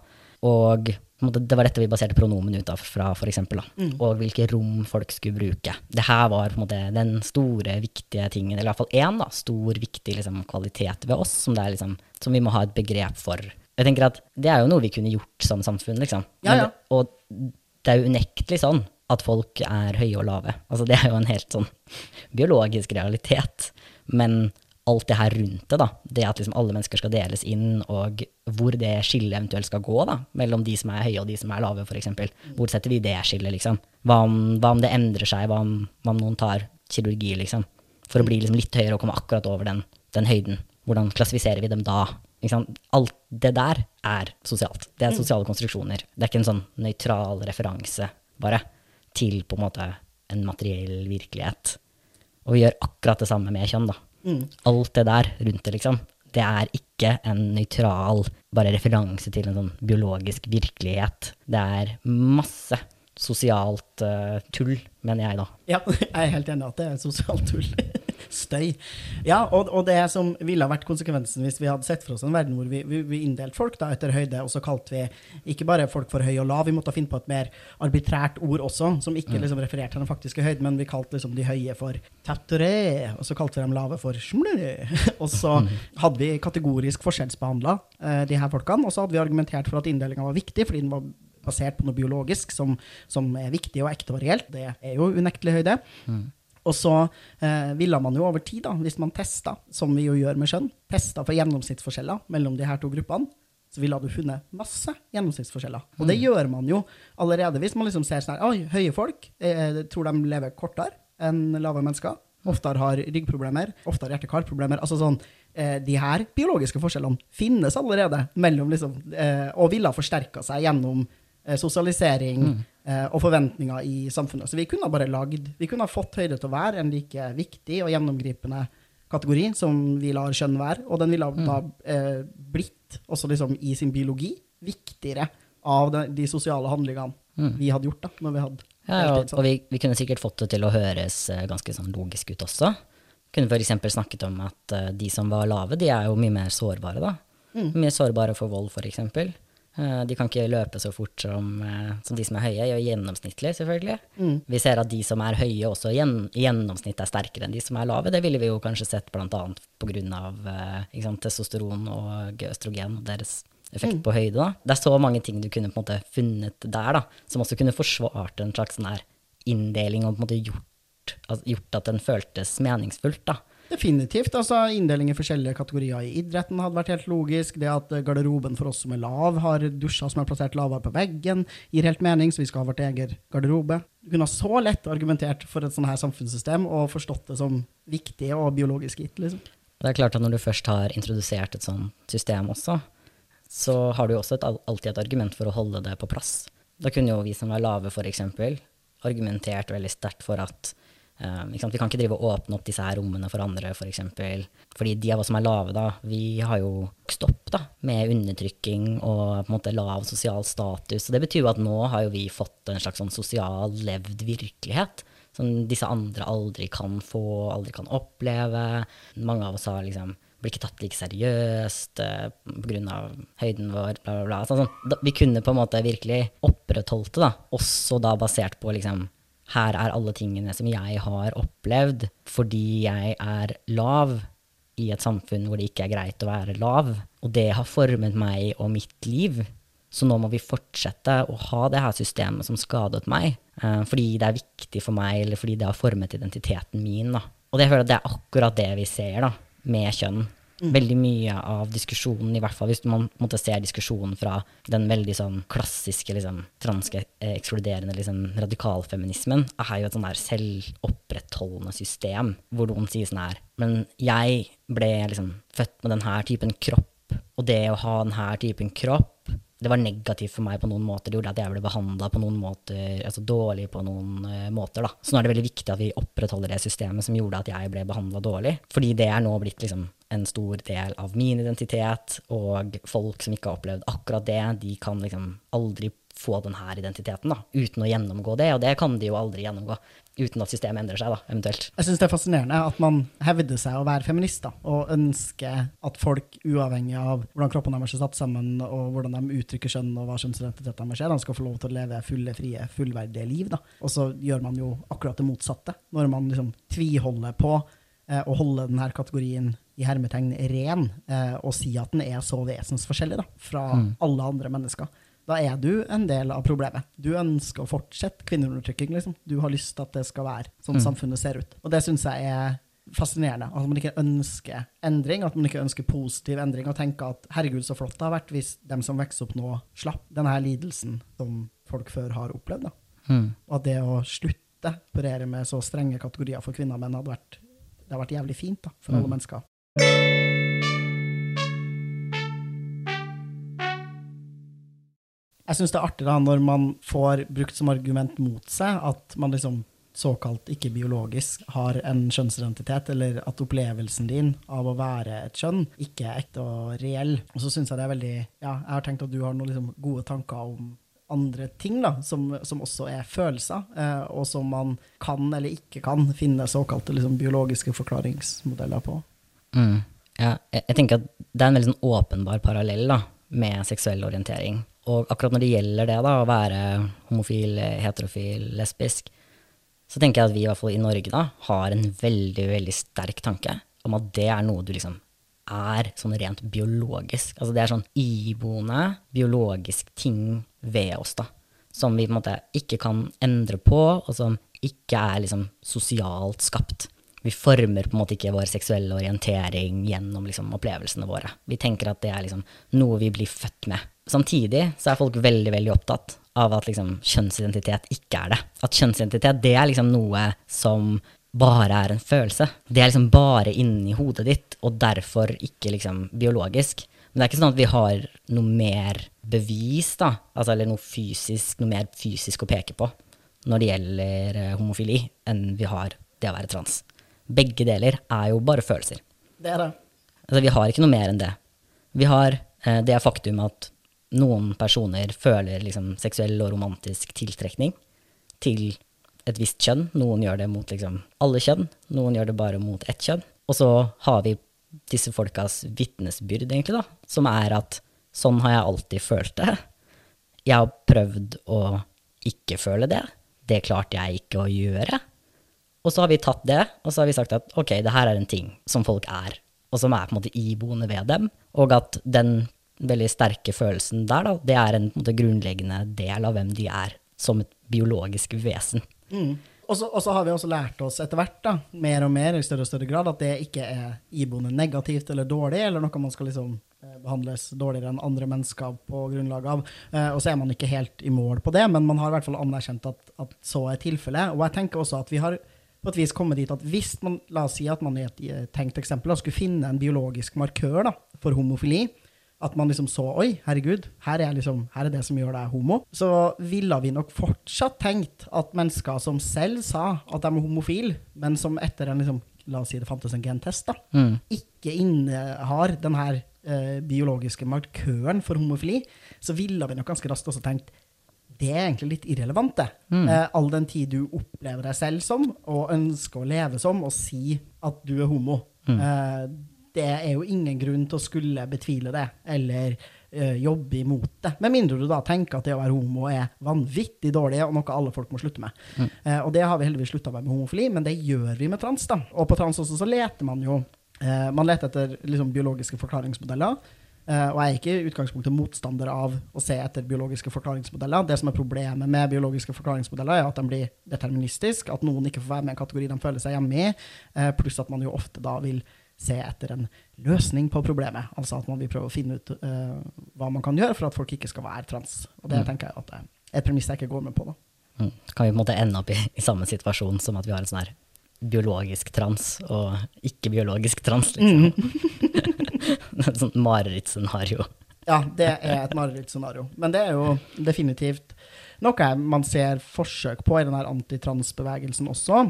Og det var dette vi baserte pronomen ut av fra, for eksempel, da. Og hvilke rom folk skulle bruke. Det her var måte den store, viktige tingen, eller i hvert fall én da, stor, viktig liksom, kvalitet ved oss, som, er, liksom, som vi må ha et begrep for. Jeg tenker at Det er jo noe vi kunne gjort som samfunn. liksom. Ja, ja. Men, Og det er jo unektelig sånn at folk er høye og lave. Altså, det er jo en helt sånn biologisk realitet. Men alt det her rundt det, da, det at liksom alle mennesker skal deles inn, og hvor det skillet eventuelt skal gå, da, mellom de som er høye og de som er lave, f.eks. Hvor setter vi det skillet, liksom? Hva om, hva om det endrer seg, hva om, hva om noen tar kirurgi, liksom? For å bli liksom litt høyere og komme akkurat over den, den høyden. Hvordan klassifiserer vi dem da? Alt det der er sosialt. Det er sosiale konstruksjoner. Det er ikke en sånn nøytral referanse, bare, til på en måte en materiell virkelighet. Og vi gjør akkurat det samme med kjønn, da. Alt det der rundt det, liksom. Det er ikke en nøytral bare referanse til en sånn biologisk virkelighet. Det er masse sosialt uh, tull, mener jeg, da. Ja, jeg er helt enig at det er sosialt tull. Støy. Ja, og, og det som ville ha vært konsekvensen hvis vi hadde sett for oss en verden hvor vi, vi, vi inndelte folk da etter høyde, og så kalte vi ikke bare folk for høy og lav, vi måtte finne på et mer arbitrært ord også, som ikke liksom refererte til den faktiske høyden, men vi kalte liksom de høye for tatteré, og så kalte vi dem lave for smlø. Og så hadde vi kategorisk forskjellsbehandla eh, de her folkene, og så hadde vi argumentert for at inndelinga var viktig, fordi den var basert på noe biologisk som, som er viktig og ekte og reelt. Det er jo unektelig høyde. Og så eh, ville man jo over tid, da, hvis man testa, som vi jo gjør med kjønn, testa for gjennomsnittsforskjeller mellom de her to gruppene, så ville du funnet masse gjennomsnittsforskjeller. Og det gjør man jo allerede hvis man liksom ser sånn her Oi, høye folk eh, tror de lever kortere enn lave mennesker. Oftere har ryggproblemer, oftere hjerte-kar-problemer. Altså sånn, eh, de her biologiske forskjellene finnes allerede mellom liksom, eh, og ville ha forsterka seg gjennom eh, sosialisering Mm. Eh, og forventninger i samfunnet. Så vi kunne bare lagd Vi kunne fått høyde til å være en like viktig og gjennomgripende kategori som vi lar kjønn være, og den ville Mm. da eh, blitt, også liksom i sin biologi, viktigere av de, de sosiale handlingene vi hadde gjort da, når vi hadde ja, Ja, og, og vi, vi kunne sikkert fått det til å høres eh, ganske sånn logisk ut også. Kunne f.eks. snakket om at eh, de som var lave, de er jo mye mer sårbare, da. Mm. Mye sårbare for vold, f.eks. Uh, de kan ikke løpe så fort som, eh, som de som er høye, gjør gjennomsnittlig, selvfølgelig. Mm. Vi ser at de som er høye, også gjen, i gjennomsnitt er sterkere enn de som er lave. Det ville vi jo kanskje sett bl.a. pga. Uh, testosteron og østrogen og deres effekt på høyde. Da. Det er så mange ting du kunne på en måte funnet der, da, som også kunne forsvart en slags sånn inndeling og på en måte gjort, altså, gjort at den føltes meningsfullt. da. Definitivt. altså Inndeling i forskjellige kategorier i idretten hadde vært helt logisk. Det at garderoben for oss som er lav, har dusjer som er plassert lavere på veggen, gir helt mening, så vi skal ha vårt eget garderobe. Du kunne ha så lett argumentert for et sånt her samfunnssystem og forstått det som viktig og biologisk gitt. liksom. Det er klart at når du først har introdusert et sånt system også, så har du jo også et, alltid et argument for å holde det på plass. Da kunne jo vi som var lave, f.eks., argumentert veldig sterkt for at sant? Vi kan ikke drive og åpne opp disse her rommene for andre. For eksempel. Fordi de av oss som er lave, da, vi har jo vokst opp da, med undertrykking og på en måte lav sosial status. Og det betyr jo at nå har jo vi fått en slags sånn sosial levd virkelighet som disse andre aldri kan få, aldri kan oppleve. Mange av oss har liksom blir ikke tatt like seriøst eh, pga. høyden vår, bla, bla, bla. Sånn, sånn. Vi kunne på en måte virkelig opprettholdt det, da. også da basert på liksom Her er alle tingene som jeg har opplevd fordi jeg er lav i et samfunn hvor det ikke er greit å være lav. Og det har formet meg og mitt liv. Så nå må vi fortsette å ha det her systemet som skadet meg, eh, fordi det er viktig for meg, eller fordi det har formet identiteten min. Da. Og jeg føler det er akkurat det vi ser da, med kjønn. Veldig mye av diskusjonen, i hvert fall hvis man måtte se diskusjonen fra den veldig sånn klassiske liksom, franske eh, ekskluderende liksom, radikalfeminismen, er jo et sånn der selvopprettholdende system, hvor noen sier sånn her Men jeg ble liksom født med denne typen kropp, og det å ha denne typen kropp det var negativt for meg på noen måter. Det gjorde at jeg ble behandla på noen måter, altså dårlig på noen uh, måter. Da. Så nå er det veldig viktig at vi opprettholder det systemet som gjorde at jeg ble behandla dårlig. Fordi det er nå blitt liksom en stor del av min identitet, og folk som ikke har opplevd akkurat det, de kan liksom aldri få denne identiteten da, uten å gjennomgå det, og det kan de jo aldri gjennomgå uten at systemet endrer seg, da, eventuelt. Jeg syns det er fascinerende at man hevder seg å være feminist, da, og ønsker at folk, uavhengig av hvordan kroppen deres er satt sammen, og hvordan de uttrykker kjønn, og hva kjønnsidentitet deres er, de skal få lov til å leve fulle, frie, fullverdige liv. Da. Og så gjør man jo akkurat det motsatte, når man liksom tviholder på eh, å holde denne kategorien i hermetegn ren, eh, og si at den er så vesensforskjellig da, fra alle andre mennesker. Da er du en del av problemet. Du ønsker å fortsette kvinneundertrykking. Liksom. Du har lyst til at det skal være sånn samfunnet ser ut. Og det syns jeg er fascinerende. At man ikke ønsker endring, at man ikke ønsker positiv endring, og tenker at herregud, så flott det har vært hvis dem som vokser opp nå, slapp denne her lidelsen som folk før har opplevd. Mm. Og at det å slutte å operere med så strenge kategorier for kvinner og menn hadde vært, det hadde vært jævlig fint da, for alle mennesker. Jeg syns det er artig da, når man får brukt som argument mot seg at man liksom såkalt ikke biologisk har en kjønnsidentitet, eller at opplevelsen din av å være et kjønn ikke er ekte og reell. Og så syns jeg det er veldig Ja, jeg har tenkt at du har noen liksom gode tanker om andre ting da, som, som også er følelser, eh, og som man kan eller ikke kan finne såkalte liksom, biologiske forklaringsmodeller på. Mm. Ja, jeg, jeg tenker at det er en veldig sånn åpenbar parallell da, med seksuell orientering. Og akkurat når det gjelder det, da, å være homofil, heterofil, lesbisk, så tenker jeg at vi i hvert fall i Norge da, har en veldig, veldig sterk tanke om at det er noe du liksom er sånn rent biologisk. Altså det er sånn iboende biologisk ting ved oss, da. Som vi på en måte ikke kan endre på, og som ikke er liksom sosialt skapt. Vi former på en måte ikke vår seksuelle orientering gjennom liksom opplevelsene våre. Vi tenker at det er liksom noe vi blir født med. Samtidig så er folk veldig veldig opptatt av at liksom kjønnsidentitet ikke er det. At kjønnsidentitet det er liksom noe som bare er en følelse. Det er liksom bare inni hodet ditt, og derfor ikke liksom biologisk. Men det er ikke sånn at vi har noe mer bevis, da, altså, eller noe fysisk, noe mer fysisk å peke på når det gjelder eh, homofili, enn vi har det å være trans. Begge deler er jo bare følelser. Det er det. Altså, vi har ikke noe mer enn det. Vi har eh, det faktum at noen personer føler liksom, seksuell og romantisk tiltrekning til et visst kjønn. Noen gjør det mot liksom, alle kjønn, noen gjør det bare mot ett kjønn. Og så har vi disse folkas vitnesbyrd, egentlig, da, som er at sånn har jeg alltid følt det. Jeg har prøvd å ikke føle det. Det klarte jeg ikke å gjøre. Og så har vi tatt det, og så har vi sagt at ok, det her er en ting som folk er, og som er på en måte iboende ved dem, og at den veldig sterke følelsen der, da, det er en, en grunnleggende del av hvem de er som et biologisk vesen. Mm. Og så har vi også lært oss etter hvert, da, mer og mer i større og større grad, at det ikke er iboende negativt eller dårlig, eller noe man skal liksom eh, behandles dårligere enn andre mennesker på grunnlag av. Eh, og så er man ikke helt i mål på det, men man har i hvert fall anerkjent at, at så er tilfellet. Og jeg tenker også at vi har på et vis komme dit at hvis man la oss si at man i et tenkt eksempel da, skulle finne en biologisk markør da, for homofili, at man liksom så Oi, herregud, her er, liksom, her er det som gjør deg homo. Så ville vi nok fortsatt tenkt at mennesker som selv sa at de er homofile, men som etter en liksom, la oss si det fantes en gentest, da, mm. ikke innehar den her eh, biologiske markøren for homofili, så ville vi nok ganske raskt også tenkt det er egentlig litt irrelevant, det. Mm. Eh, all den tid du opplever deg selv som, og ønsker å leve som, og si at du er homo. Mm. Eh, det er jo ingen grunn til å skulle betvile det, eller eh, jobbe imot det. Med mindre du da tenker at det å være homo er vanvittig dårlig, og noe alle folk må slutte med. Mm. Uh, og det har vi heldigvis slutta med med homofili, men det gjør vi med trans. da. Og på trans også så leter man jo uh, Man leter etter liksom, biologiske forklaringsmodeller. Og jeg er ikke i utgangspunktet motstander av å se etter biologiske forklaringsmodeller. Det som er problemet med biologiske forklaringsmodeller, er at de blir deterministiske, at noen ikke får være med i en kategori de føler seg hjemme i, pluss at man jo ofte da vil se etter en løsning på problemet. Altså at man vil prøve å finne ut uh, hva man kan gjøre for at folk ikke skal være trans. Og det mm. tenker jeg at er et premiss jeg ikke går med på. da. Mm. Kan vi på en måte ende opp i, i, samme situasjon som at vi har en sånn her biologisk trans og ikke-biologisk trans, liksom. Mm. et sånt marerittscenario. ja, det er et marerittscenario. Men det er jo definitivt noe man ser forsøk på i den antitransbevegelsen også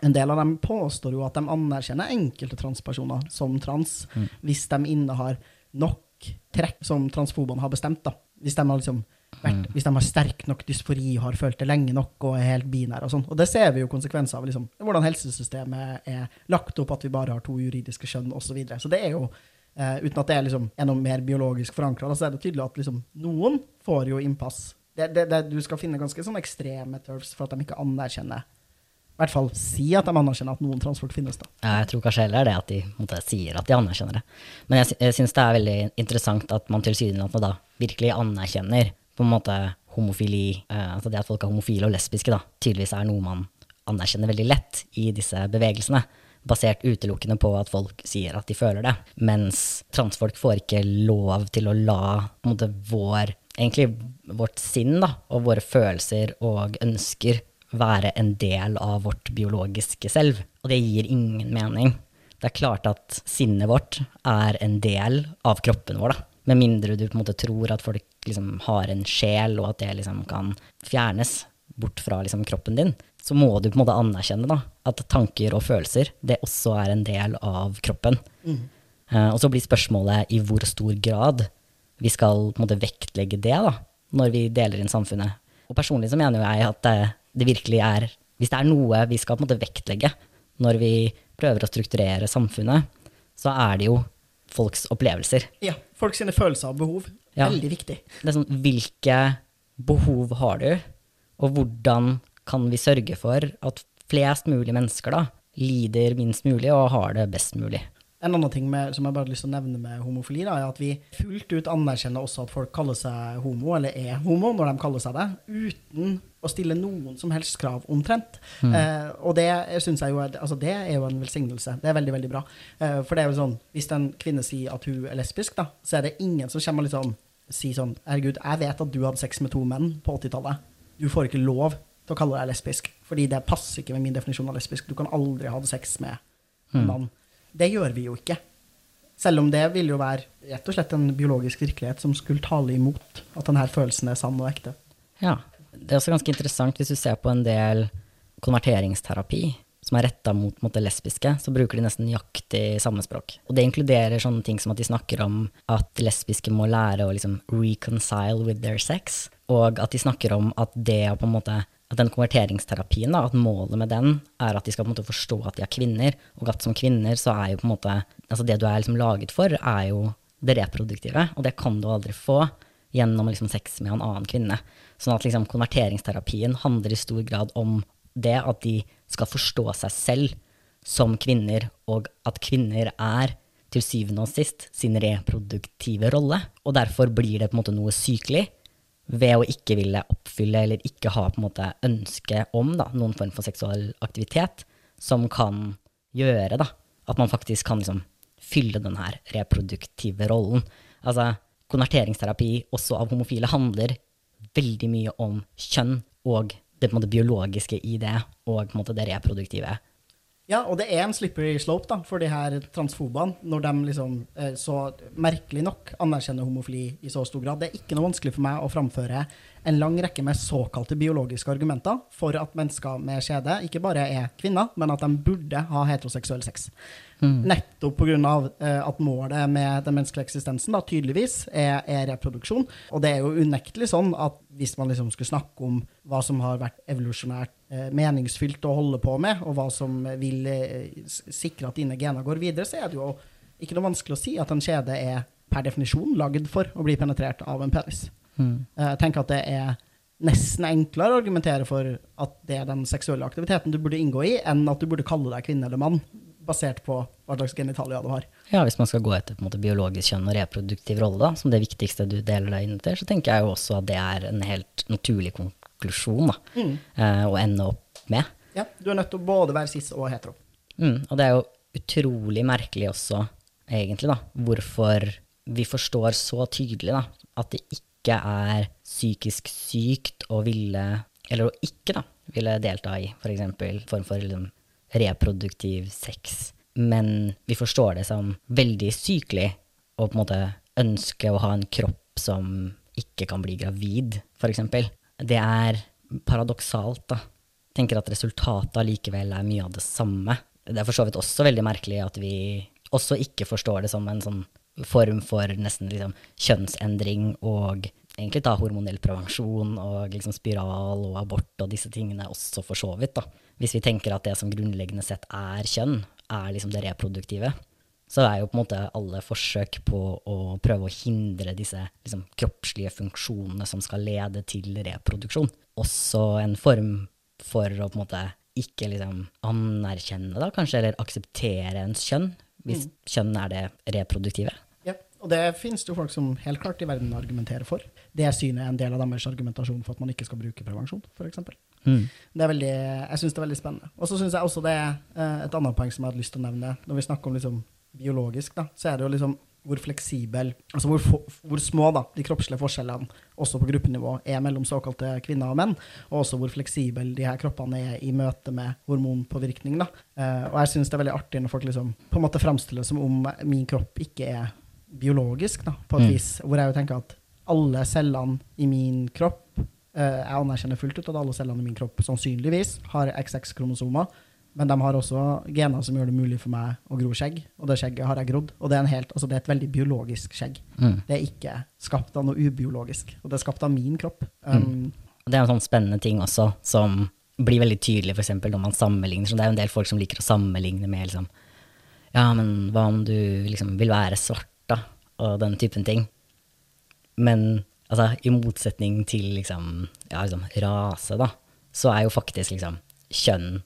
en del av dem påstår jo at de anerkjenner enkelte transpersoner som trans, mm. hvis de innehar nok trekk som transfobene har bestemt. da. Hvis de har, liksom vært, mm. hvis de har sterk nok dysfori har følt det lenge nok og er helt binære og sånn. Og det ser vi jo konsekvenser av liksom, hvordan helsesystemet er lagt opp, at vi bare har to juridiske kjønn osv. Så, videre. så det er jo, uh, uten at det er, liksom, er noe mer biologisk forankra, så er det tydelig at liksom, noen får jo innpass. Det, det, det, du skal finne ganske sånn ekstreme turfs for at de ikke anerkjenner i hvert fall si at de anerkjenner at noen transport finnes. da. Jeg tror kanskje heller det at de måte, sier at de anerkjenner det. Men jeg, jeg syns det er veldig interessant at man tilsynelatende da virkelig anerkjenner på en måte homofili, eh, altså det at folk er homofile og lesbiske, da, tydeligvis er noe man anerkjenner veldig lett i disse bevegelsene. Basert utelukkende på at folk sier at de føler det. Mens transfolk får ikke lov til å la måte, vår, egentlig vårt sinn da, og våre følelser og ønsker være en del av vårt biologiske selv. Og det gir ingen mening. Det er klart at sinnet vårt er en del av kroppen vår, da. Med mindre du på en måte tror at folk liksom har en sjel, og at det liksom kan fjernes bort fra liksom kroppen din, så må du på en måte anerkjenne da, at tanker og følelser det også er en del av kroppen. Mm. Uh, og så blir spørsmålet i hvor stor grad vi skal på en måte vektlegge det da, når vi deler inn samfunnet. Og personlig så mener jeg at det, det virkelig er Hvis det er noe vi skal på en måte vektlegge når vi prøver å strukturere samfunnet, så er det jo folks opplevelser. Ja. Folks følelser og behov. Ja. Veldig viktig. Det er sånn, hvilke behov har du, og hvordan kan vi sørge for at flest mulig mennesker da, lider minst mulig og har det best mulig? En annen ting med, som jeg bare har lyst til å nevne med homofili, da, er at vi fullt ut anerkjenner også at folk kaller seg homo, eller er homo, når de kaller seg det, uten å stille noen som helst krav, omtrent. Mm. Eh, og det synes jeg jo er, altså det er jo en velsignelse. Det er veldig, veldig bra. Eh, for det er jo sånn, hvis en kvinne sier at hun er lesbisk, da, så er det ingen som kommer og liksom sier sånn Herregud, jeg vet at du hadde sex med to menn på 80-tallet. Du får ikke lov til å kalle deg lesbisk, fordi det passer ikke med min definisjon av lesbisk. Du kan aldri ha sex med en Mm. Det gjør vi jo ikke. Selv om det vil jo være rett og slett en biologisk virkelighet som skulle tale imot at denne følelsen er sann og ekte. Ja. Det er også ganske interessant hvis du ser på en del konverteringsterapi som er retta mot, det lesbiske, så bruker de nesten nøyaktig samme språk. Og det inkluderer sånne ting som at de snakker om at lesbiske må lære å liksom reconcile with their sex, og at de snakker om at det å på en måte at den konverteringsterapien, da, at målet med den er at de skal på en måte forstå at de er kvinner, og at som kvinner så er jo på en måte altså Det du er liksom laget for, er jo det reproduktive, og det kan du aldri få gjennom liksom sex med en annen kvinne. Sånn at liksom konverteringsterapien handler i stor grad om det at de skal forstå seg selv som kvinner, og at kvinner er til syvende og sist sin reproduktive rolle. Og derfor blir det på en måte noe sykelig ved å ikke ville oppfylle eller ikke ha på en måte ønske om da, noen form for seksuell aktivitet, som kan gjøre da, at man faktisk kan liksom fylle den her reproduktive rollen. Altså, konverteringsterapi også av homofile handler veldig mye om kjønn og det måte biologiske i det, og måte det reproduktive. Ja, og det er en slippery slope da, for de her transfobene, når de liksom, eh, så merkelig nok anerkjenner homofili i så stor grad. Det er ikke noe vanskelig for meg å framføre en lang rekke med såkalte biologiske argumenter for at mennesker med skjede ikke bare er kvinner, men at de burde ha heteroseksuell sex. Nettopp pga. Eh, at målet med den menneskelige eksistensen da, tydeligvis er, er reproduksjon. Og det er jo unektelig sånn at hvis man liksom skulle snakke om hva som har vært evolusjonært eh, meningsfylt å holde på med, og hva som vil eh, sikre at dine gener går videre, så er det jo ikke noe vanskelig å si at en skjede er per definisjon lagd for å bli penetrert av en penis. Mm. Jeg tenker at det er nesten enklere å argumentere for at det er den seksuelle aktiviteten du burde inngå i, enn at du burde kalle deg kvinne eller mann, basert på hva slags genitalia du har. Ja, hvis man skal gå etter måte biologisk kjønn og reproduktiv rolle, da, som det viktigste du deler deg inn til, så tenker jeg jo også at det er en helt naturlig konklusjon da, eh, å ende opp med. Ja, du er nødt til å både være cis og hetero. Mm, og det er jo utrolig merkelig også, egentlig, da, hvorfor vi forstår så tydelig da, at det ikke er psykisk sykt å ville, eller å ikke da, ville delta i for eksempel form for liksom, reproduktiv sex. Men vi forstår det som veldig sykelig å på en måte ønske å ha en kropp som ikke kan bli gravid, eksempel. Det er paradoksalt, da. Tenker at resultatet allikevel er mye av det samme. Det er for så vidt også veldig merkelig at vi også ikke forstår det som en sånn form for nesten liksom kjønnsendring og egentlig da hormonell prevensjon og liksom spiral og abort og disse tingene også for så vidt. da. Hvis vi tenker at det som grunnleggende sett er kjønn, er liksom det reproduktive, så er jo på en måte alle forsøk på å prøve å hindre disse liksom, kroppslige funksjonene som skal lede til reproduksjon, også en form for å på en måte ikke liksom anerkjenne, da, kanskje, eller akseptere ens kjønn, hvis kjønn er det reproduktive. Ja, og det finnes det jo folk som helt klart i verden argumenterer for. Det synet er en del av deres argumentasjon for at man ikke skal bruke prevensjon, f.eks. Mm. Det er veldig, jeg syns det er veldig spennende. Og så syns jeg også det er eh, et annet poeng som jeg hadde lyst til å nevne. Når vi snakker om liksom biologisk, da, så er det jo liksom hvor fleksibel, altså hvor, hvor små da, de kroppslige forskjellene også på gruppenivå er mellom såkalte kvinner og menn, og også hvor fleksible de her kroppene er i møte med hormonpåvirkning. Da. Eh, og jeg syns det er veldig artig når folk liksom på en måte framstiller det som om min kropp ikke er biologisk, da, på et Mm. vis. Hvor jeg jo tenker at alle cellene i min kropp Jeg anerkjenner fullt ut at alle cellene i min kropp sannsynligvis har XX-kromosomer, men de har også gener som gjør det mulig for meg å gro skjegg, og det skjegget har jeg grodd. Og det er, en helt, altså det er et veldig biologisk skjegg. Mm. Det er ikke skapt av noe ubiologisk, og det er skapt av min kropp. Um, mm. det er en sånn spennende ting også, som blir veldig tydelig for eksempel når man sammenligner. Så det er jo en del folk som liker å sammenligne med liksom, ja, men hva om du liksom vil være svart, da? Og den typen ting. Men altså, i motsetning til liksom, ja, liksom rase, da, så er jo faktisk liksom kjønn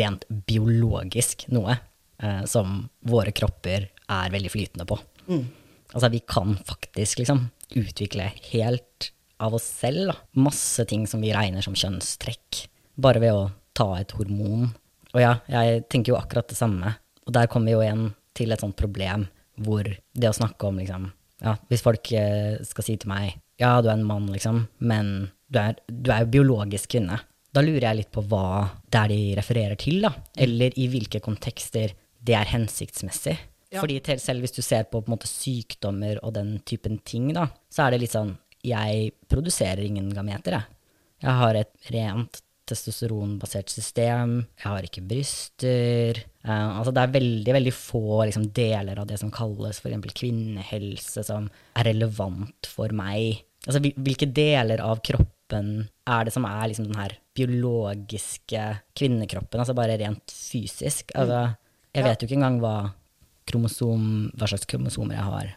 rent biologisk noe. eh, som våre kropper er veldig flytende på. Mm. Altså, vi kan faktisk liksom utvikle helt av oss selv da. masse ting som vi regner som kjønnstrekk, bare ved å ta et hormon. Og ja, jeg tenker jo akkurat det samme. Og der kommer vi jo igjen til et sånt problem hvor det å snakke om liksom Ja, hvis folk eh, skal si til meg ja, du er en mann, liksom, men du er, du er jo biologisk kvinne. Da lurer jeg litt på hva det er de refererer til, da. Eller i hvilke kontekster det er hensiktsmessig. Ja. Fordi selv hvis du ser på, på måte, sykdommer og den typen ting, da, så er det litt sånn Jeg produserer ingen gameter, jeg. Jeg har et rent testosteronbasert system. Jeg har ikke bryster. Eh, altså det er veldig veldig få liksom, deler av det som kalles f.eks. kvinnehelse, som er relevant for meg. Altså hvilke deler av kroppen er det som er liksom den her biologiske kvinnekroppen, altså bare rent fysisk? Altså, jeg vet jo ikke engang hva, kromosom, hva slags kromosomer jeg har.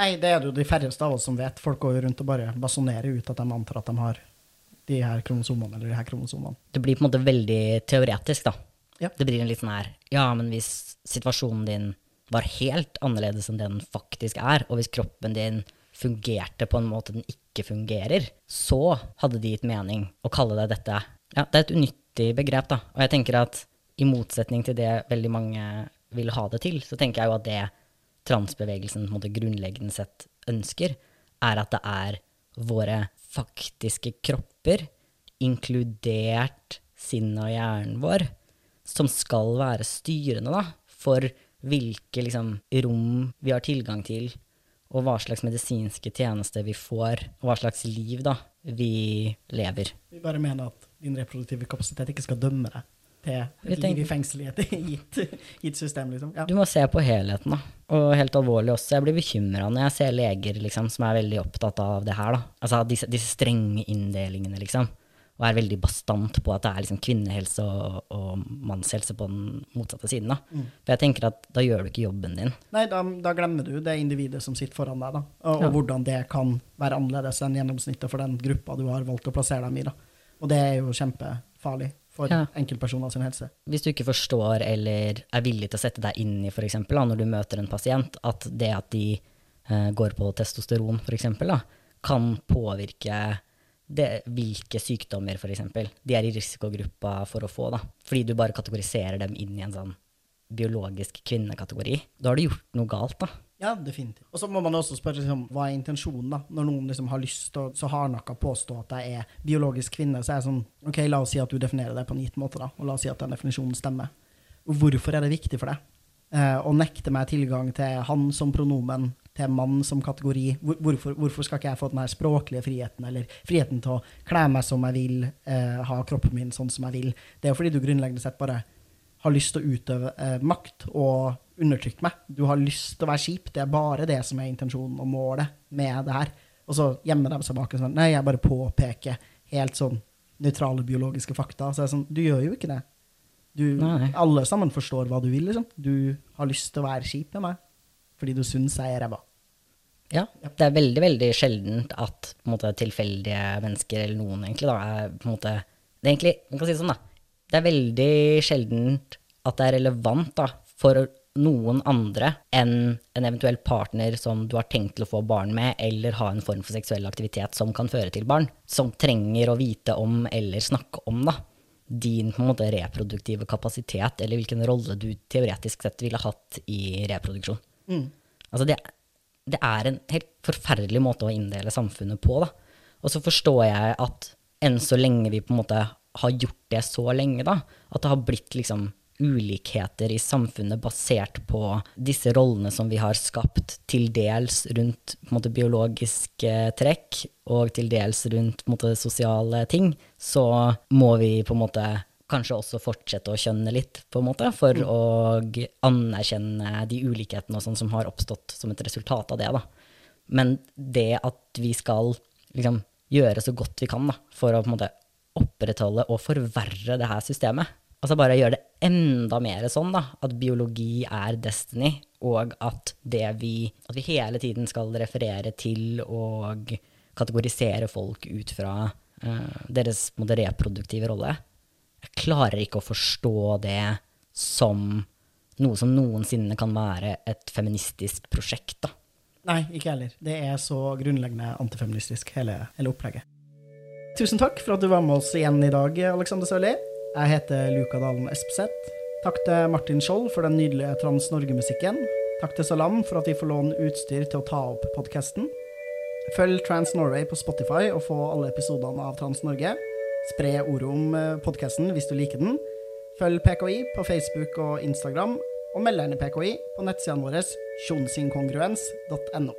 Nei, det er det jo de færreste av oss som vet. Folk går jo rundt og bare basonerer ut at de antar at de har de her kromosomene eller de her kromosomene. Det blir på en måte veldig teoretisk, da. Ja. Det blir en litt sånn her Ja, men hvis situasjonen din var helt annerledes enn det den faktisk er, og hvis kroppen din fungerte på en måte den ikke fungerer, så hadde de gitt mening å kalle det dette. Ja, det er et unyttig begrep, da. Og jeg tenker at i motsetning til det veldig mange vil ha det til, så tenker jeg jo at det transbevegelsen på en måte grunnleggende sett ønsker, er at det er våre faktiske kropper, inkludert sinnet og hjernen vår, som skal være styrende da, for hvilke liksom, rom vi har tilgang til, og hva slags medisinske tjenester vi får, og hva slags liv da, vi lever. Vi bare mener at din reproduktive kapasitet ikke skal dømme deg til et tenker- liv i fengsel i et gitt, gitt system, liksom. Ja. Du må se på helheten, da. Og helt alvorlig også, jeg blir bekymra når jeg ser leger liksom, som er veldig opptatt av det her. da. Altså disse, disse strenge inndelingene, liksom. Og er veldig bastant på at det er liksom kvinnehelse og, og mannshelse på den motsatte siden. da. For jeg tenker at da gjør du ikke jobben din. Nei, da, da glemmer du det individet som sitter foran deg, da. Og, Ja. og hvordan det kan være annerledes enn gjennomsnittet for den gruppa du har valgt å plassere dem i. da. Og det er jo kjempefarlig for Ja. enkeltpersoner sin helse. Hvis du ikke forstår eller er villig til å sette deg inn i, eksempel, når du møter en pasient, at det at de uh, går på testosteron, eksempel, kan påvirke det, hvilke sykdommer, for eksempel, de er i risikogruppa for å få. Da. Fordi du bare kategoriserer dem inn i en sånn biologisk kvinnekategori. Da har du gjort noe galt, da. Ja, definitivt. Og så må man også spørre liksom, hva er intensjonen, da? Når noen liksom har lyst til så hardnakka påstå at jeg er biologisk kvinne, så er jeg sånn OK, la oss si at du definerer det på en gitt måte, da. Og la oss si at den definisjonen stemmer. Hvorfor er det viktig for deg? Eh, å nekte meg tilgang til han som pronomen, til mann som kategori. Hvorfor, hvorfor skal ikke jeg få den her språklige friheten, eller friheten til å kle meg som jeg vil, eh, ha kroppen min sånn som jeg vil? Det er jo fordi du grunnleggende sett bare har lyst til å utøve eh, makt og undertrykke meg. Du har lyst til å være kjip. Det er bare det som er intensjonen og målet med det her. Og så gjemmer de seg bak og sånn Nei, jeg bare påpeker helt sånn nøytrale biologiske fakta. Så er sånn Du gjør jo ikke det. Du, alle sammen forstår hva du vil, liksom. Du har lyst til å være kjip med meg fordi du syns jeg er ræva. Ja, det er veldig, veldig sjeldent at på en måte, tilfeldige mennesker, eller noen egentlig, da, er på en måte Det er egentlig, man kan si det sånn, da. Det er veldig sjeldent at det er relevant da, for noen andre enn en eventuell partner som du har tenkt til å få barn med, eller ha en form for seksuell aktivitet som kan føre til barn, som trenger å vite om eller snakke om da, din på en måte reproduktive kapasitet, eller hvilken rolle du teoretisk sett ville hatt i reproduksjon. Altså det, det er en helt forferdelig måte å inndele samfunnet på. Da. Og så forstår jeg at enn så lenge vi på en måte har gjort det så lenge, da, at det har blitt liksom ulikheter i samfunnet basert på disse rollene som vi har skapt, til dels rundt måte, biologiske trekk og til dels rundt måte, sosiale ting, så må vi på en måte kanskje også fortsette å kjønne litt, på en måte, for å anerkjenne de ulikhetene og sånn som har oppstått som et resultat av det. Da. Men det at vi skal liksom, gjøre så godt vi kan da, for å på en måte, opprettholde og forverre det her systemet, altså bare gjøre det enda mer sånn da, at biologi er destiny, og at, det vi, at vi hele tiden skal referere til og kategorisere folk ut fra uh, deres måte, reproduktive rolle. Jeg klarer ikke å forstå det som noe som noensinne kan være et feministisk prosjekt, da. Nei, ikke heller. Det er så grunnleggende antifeministisk, hele, hele opplegget. Tusen takk for at du var med oss igjen i dag, Alexander Sørli. Jeg heter Luka Dalen Espeseth. Takk til Martin Skjold for den nydelige Trans-Norge-musikken. Takk til Salam for at vi får låne utstyr til å ta opp podkasten. Følg Trans Norway på Spotify og få alle episodene av Trans Norge. Spre ordet om eh, podkasten hvis du liker den. Følg PKI på Facebook og Instagram, og meld gjerne PKI på nettsidene våre tjonsinkongruens.no.